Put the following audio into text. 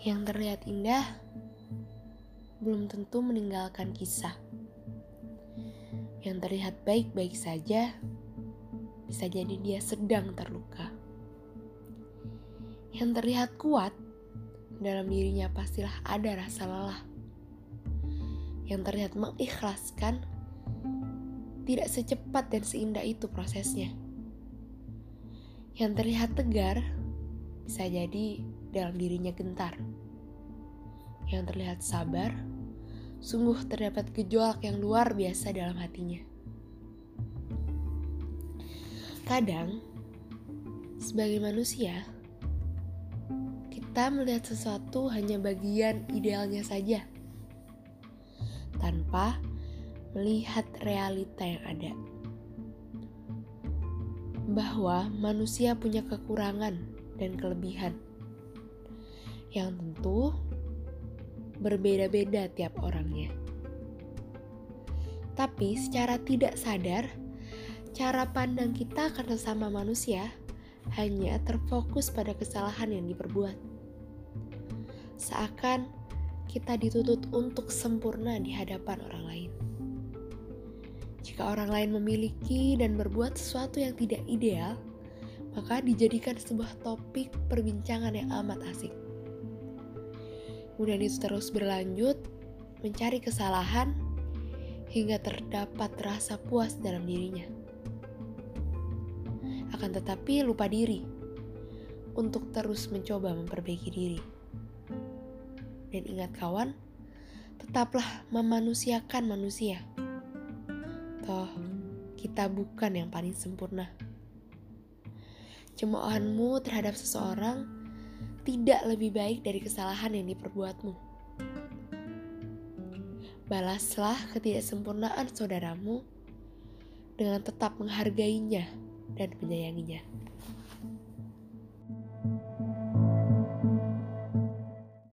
Yang terlihat indah belum tentu meninggalkan kisah. Yang terlihat baik-baik saja bisa jadi dia sedang terluka. Yang terlihat kuat dalam dirinya pastilah ada rasa lelah. Yang terlihat mengikhlaskan tidak secepat dan seindah itu prosesnya. Yang terlihat tegar bisa jadi dalam dirinya gentar. Yang terlihat sabar, sungguh terdapat gejolak yang luar biasa dalam hatinya. Kadang, sebagai manusia, kita melihat sesuatu hanya bagian idealnya saja, tanpa melihat realita yang ada. Bahwa manusia punya kekurangan dan kelebihan yang tentu berbeda-beda tiap orangnya. Tapi secara tidak sadar, cara pandang kita akan sesama manusia hanya terfokus pada kesalahan yang diperbuat. Seakan kita dituntut untuk sempurna di hadapan orang lain. Jika orang lain memiliki dan berbuat sesuatu yang tidak ideal, maka dijadikan sebuah topik perbincangan yang amat asik. Kemudian itu terus berlanjut, mencari kesalahan, hingga terdapat rasa puas dalam dirinya. Akan tetapi lupa diri untuk terus mencoba memperbaiki diri. Dan ingat kawan, tetaplah memanusiakan manusia. Toh, kita bukan yang paling sempurna. Cemoohanmu terhadap seseorang tidak lebih baik dari kesalahan yang diperbuatmu. Balaslah ketidaksempurnaan saudaramu dengan tetap menghargainya dan menyayanginya.